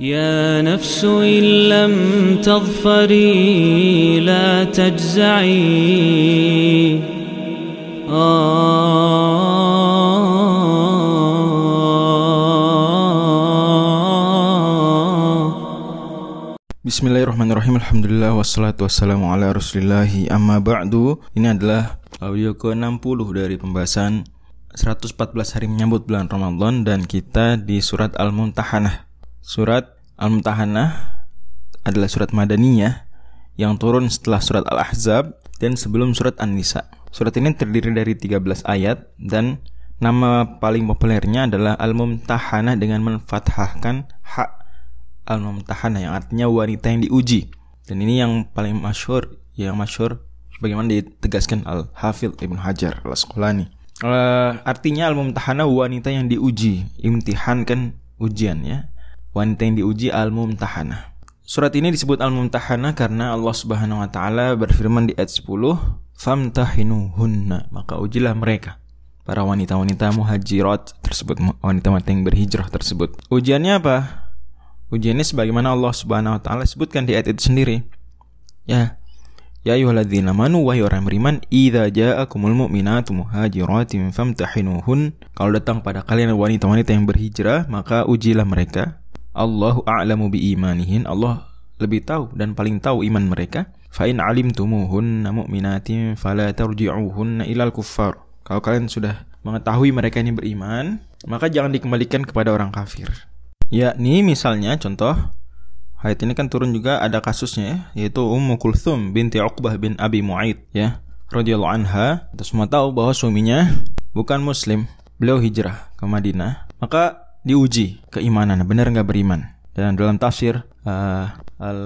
يا نفس إن لم تظفري لا تجزعي Bismillahirrahmanirrahim Alhamdulillah Wassalatu wassalamu ala rasulillahi Amma ba'du Ini adalah audio ke-60 dari pembahasan 114 hari menyambut bulan Ramadan Dan kita di surat Al-Mumtahanah Surat Al-Mumtahanah adalah surat Madaniyah Yang turun setelah surat Al-Ahzab Dan sebelum surat An-Nisa Surat ini terdiri dari 13 ayat Dan nama paling populernya adalah Al-Mumtahanah Dengan menfathahkan hak al-mumtahanah yang artinya wanita yang diuji. Dan ini yang paling masyhur, yang masyhur bagaimana ditegaskan Al-Hafidh Ibnu Hajar Al-Asqalani. Uh, artinya al-mumtahanah wanita yang diuji. Imtihan kan ujian ya. Wanita yang diuji al-mumtahanah. Surat ini disebut al-mumtahanah karena Allah Subhanahu wa taala berfirman di ayat 10, "Famtahinuhunna", maka ujilah mereka para wanita-wanita muhajirat tersebut, wanita-wanita yang berhijrah tersebut. Ujiannya apa? Ujiannya sebagaimana Allah Subhanahu wa taala sebutkan di ayat itu sendiri. Ya. Ya ayyuhalladzina amanu wahai orang beriman, idza ja'akumul mu'minatu muhajiratin famtahinuhun. Kalau datang pada kalian wanita-wanita yang berhijrah, maka ujilah mereka. Allahu a'lamu bi imanihin. Allah lebih tahu dan paling tahu iman mereka. Fa in alimtumuhunna mu'minatin fala tarji'uhunna ilal kuffar. Kalau kalian sudah mengetahui mereka ini beriman, maka jangan dikembalikan kepada orang kafir. Yakni misalnya contoh Ayat ini kan turun juga ada kasusnya ya, yaitu Ummu Kulthum binti Uqbah bin Abi Mu'aid ya radhiyallahu anha kita semua tahu bahwa suaminya bukan muslim beliau hijrah ke Madinah maka diuji keimanan benar nggak beriman. Dan dalam tafsir uh, al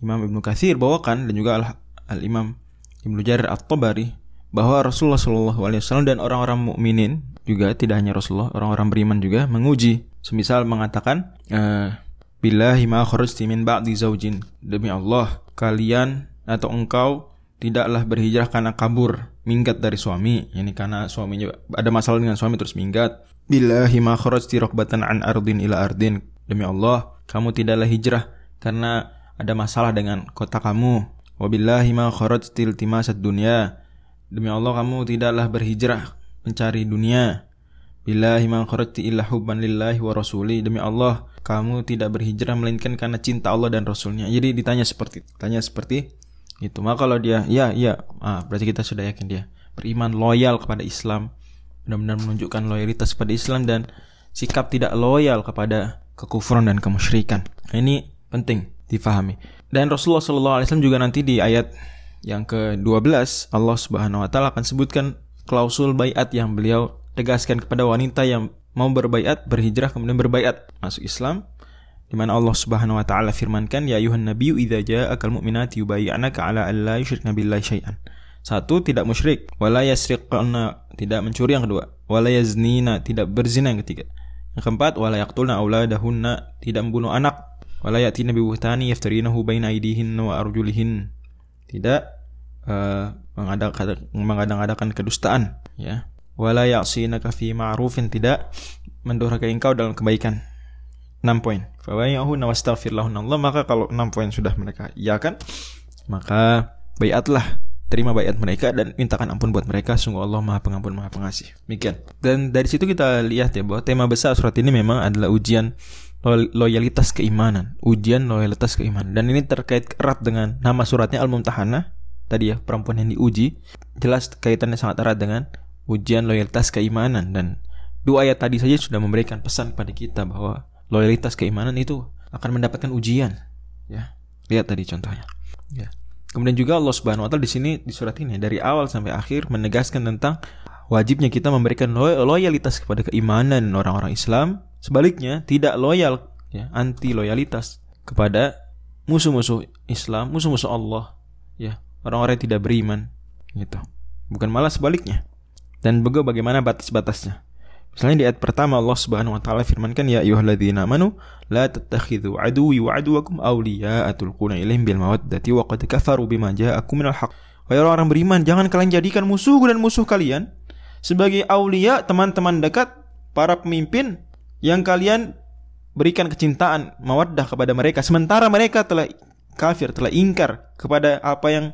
Imam Ibnu Katsir bawakan dan juga al, al Imam Ibnu Jarir At-Tabari bahwa Rasulullah SAW dan orang-orang mukminin juga tidak hanya Rasulullah orang-orang beriman juga menguji. Semisal mengatakan uh, Billahi ma kharajti min ba'di zaujin Demi Allah kalian atau engkau tidaklah berhijrah karena kabur minggat dari suami. Ini karena suaminya ada masalah dengan suami terus minggat billahi ma kharajti raqbatan an ardin ila ardin. Demi Allah kamu tidaklah hijrah karena ada masalah dengan kota kamu. Wabillahi ma kharajti iltimasad dunya. Demi Allah kamu tidaklah berhijrah mencari dunia. Billahi ma kharajti illa hubban lillahi wa rasuli. Demi Allah kamu tidak berhijrah melainkan karena cinta Allah dan Rasulnya. Jadi ditanya seperti Tanya seperti itu. Maka kalau dia ya ya. Ah, berarti kita sudah yakin dia. Beriman loyal kepada Islam Benar-benar menunjukkan loyalitas kepada Islam Dan sikap tidak loyal kepada kekufuran dan kemusyrikan Ini penting difahami Dan Rasulullah SAW juga nanti di ayat yang ke-12 Allah Subhanahu wa taala akan sebutkan klausul bayat yang beliau tegaskan kepada wanita yang mau berbaiat, berhijrah kemudian berbaiat masuk Islam di mana Allah Subhanahu wa taala firmankan ya ayuhan nabiyyu idza ja'akal mu'minati yubayyi'naka 'ala an la yusyrikna billahi syai'an. Satu, tidak musyrik, wala yasriqna, tidak mencuri yang kedua, wala yaznina, tidak berzina yang ketiga. Yang keempat, wala yaqtulna auladahunna, tidak membunuh anak, wala yatina bi buhtani yaftarinahu baina aydihin wa arjulihin. Tidak uh, mengadakan kedustaan, ya wala ya'sinaka fi ma'rufin tidak mendurhakai engkau dalam kebaikan. 6 poin. Fawayyahunna wastaghfirlahunna Allah maka kalau 6 poin sudah mereka kan maka bayatlah terima bayat mereka dan mintakan ampun buat mereka sungguh Allah Maha Pengampun Maha Pengasih. Demikian. Dan dari situ kita lihat ya bahwa tema besar surat ini memang adalah ujian loyalitas keimanan, ujian loyalitas keimanan. Dan ini terkait erat dengan nama suratnya Al-Mumtahanah tadi ya, perempuan yang diuji. Jelas kaitannya sangat erat dengan ujian loyalitas keimanan dan dua ayat tadi saja sudah memberikan pesan pada kita bahwa loyalitas keimanan itu akan mendapatkan ujian ya lihat tadi contohnya ya kemudian juga Allah Subhanahu wa taala di sini di surat ini dari awal sampai akhir menegaskan tentang wajibnya kita memberikan loyalitas kepada keimanan orang-orang Islam. Sebaliknya tidak loyal ya anti loyalitas kepada musuh-musuh Islam musuh-musuh Allah ya orang-orang yang tidak beriman gitu. Bukan malah sebaliknya. Dan bagaimana batas-batasnya. Misalnya di ayat pertama Allah Subhanahu wa taala firmankan ya ayyuhalladzina amanu la tattakhidhu aduwwi wa aduwakum awliya'a tulquna ilaihim bil mawaddati wa qad kafaru bima ja'akum minal haqq. Wahai orang-orang beriman, jangan kalian jadikan musuh dan musuh kalian sebagai aulia, teman-teman dekat, para pemimpin yang kalian berikan kecintaan mawaddah kepada mereka sementara mereka telah kafir, telah ingkar kepada apa yang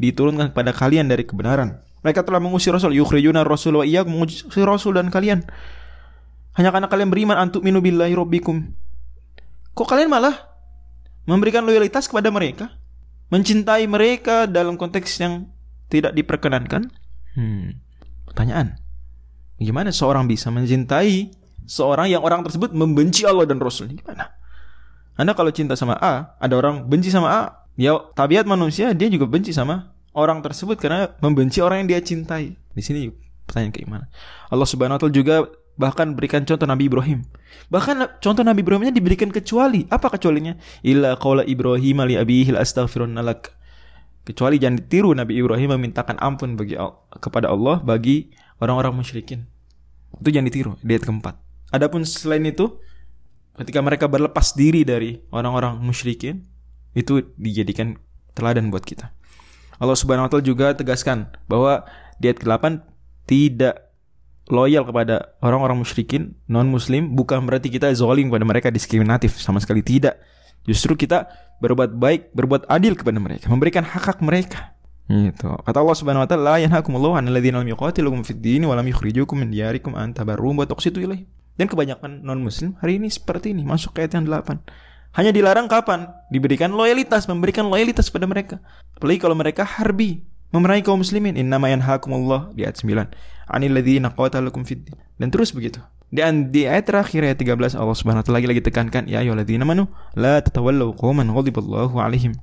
diturunkan kepada kalian dari kebenaran. Mereka telah mengusir Rasul, yukhrijuna Rasul wa iyyakum mengusir Rasul dan kalian. Hanya karena kalian beriman antuk minu billahi rabbikum. Kok kalian malah memberikan loyalitas kepada mereka? Mencintai mereka dalam konteks yang tidak diperkenankan? Hmm. Pertanyaan. Bagaimana seorang bisa mencintai seorang yang orang tersebut membenci Allah dan Rasul? Gimana? Anda kalau cinta sama A, ada orang benci sama A, ya tabiat manusia dia juga benci sama orang tersebut karena membenci orang yang dia cintai. Di sini pertanyaan keimanan. Allah Subhanahu wa taala juga bahkan berikan contoh Nabi Ibrahim. Bahkan contoh Nabi Ibrahimnya diberikan kecuali. Apa kecualinya? Illa qaula Ibrahim li abihi astaghfirun lak. Kecuali jangan ditiru Nabi Ibrahim memintakan ampun bagi kepada Allah bagi orang-orang musyrikin. Itu jangan ditiru di ayat keempat. Adapun selain itu, ketika mereka berlepas diri dari orang-orang musyrikin itu dijadikan teladan buat kita. Allah Subhanahu wa taala juga tegaskan bahwa di ayat ke-8 tidak loyal kepada orang-orang musyrikin non muslim bukan berarti kita zolim kepada mereka diskriminatif sama sekali tidak. Justru kita berbuat baik, berbuat adil kepada mereka, memberikan hak-hak mereka. Gitu. Kata Allah Subhanahu wa taala, "La yanhakumullahu 'anil ladzina lam yuqatilukum fid wa lam yukhrijukum min diyarikum an wa tuqsitu ilaihim." Dan kebanyakan non-muslim hari ini seperti ini, masuk ke ayat yang 8. Hanya dilarang kapan? Diberikan loyalitas, memberikan loyalitas pada mereka. Apalagi kalau mereka harbi, memerangi kaum muslimin. Innama yanhakumullah di ayat 9. Anil ladzina qatalukum fid Dan terus begitu. Dan di ayat terakhir ayat 13 Allah Subhanahu wa taala lagi-lagi tekankan ya ayyuhalladzina amanu la tatawallu qauman ghadiballahu alaihim.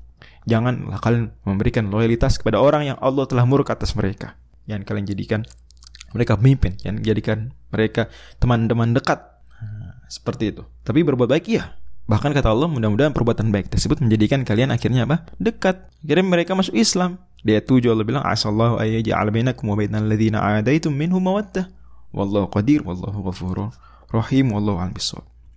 Janganlah kalian memberikan loyalitas kepada orang yang Allah telah murka atas mereka. Yang kalian jadikan mereka pemimpin yang jadikan mereka teman-teman dekat nah, seperti itu tapi berbuat baik iya bahkan kata Allah mudah-mudahan perbuatan baik tersebut menjadikan kalian akhirnya apa? Dekat. Akhirnya mereka masuk Islam. Dia tujuh Allah bilang asallahu ayyaj'al bainakum wa bainal ladzina adaitum minhum mawaddah. Wallahu qadir wallahu ghafurur rahim wallahu al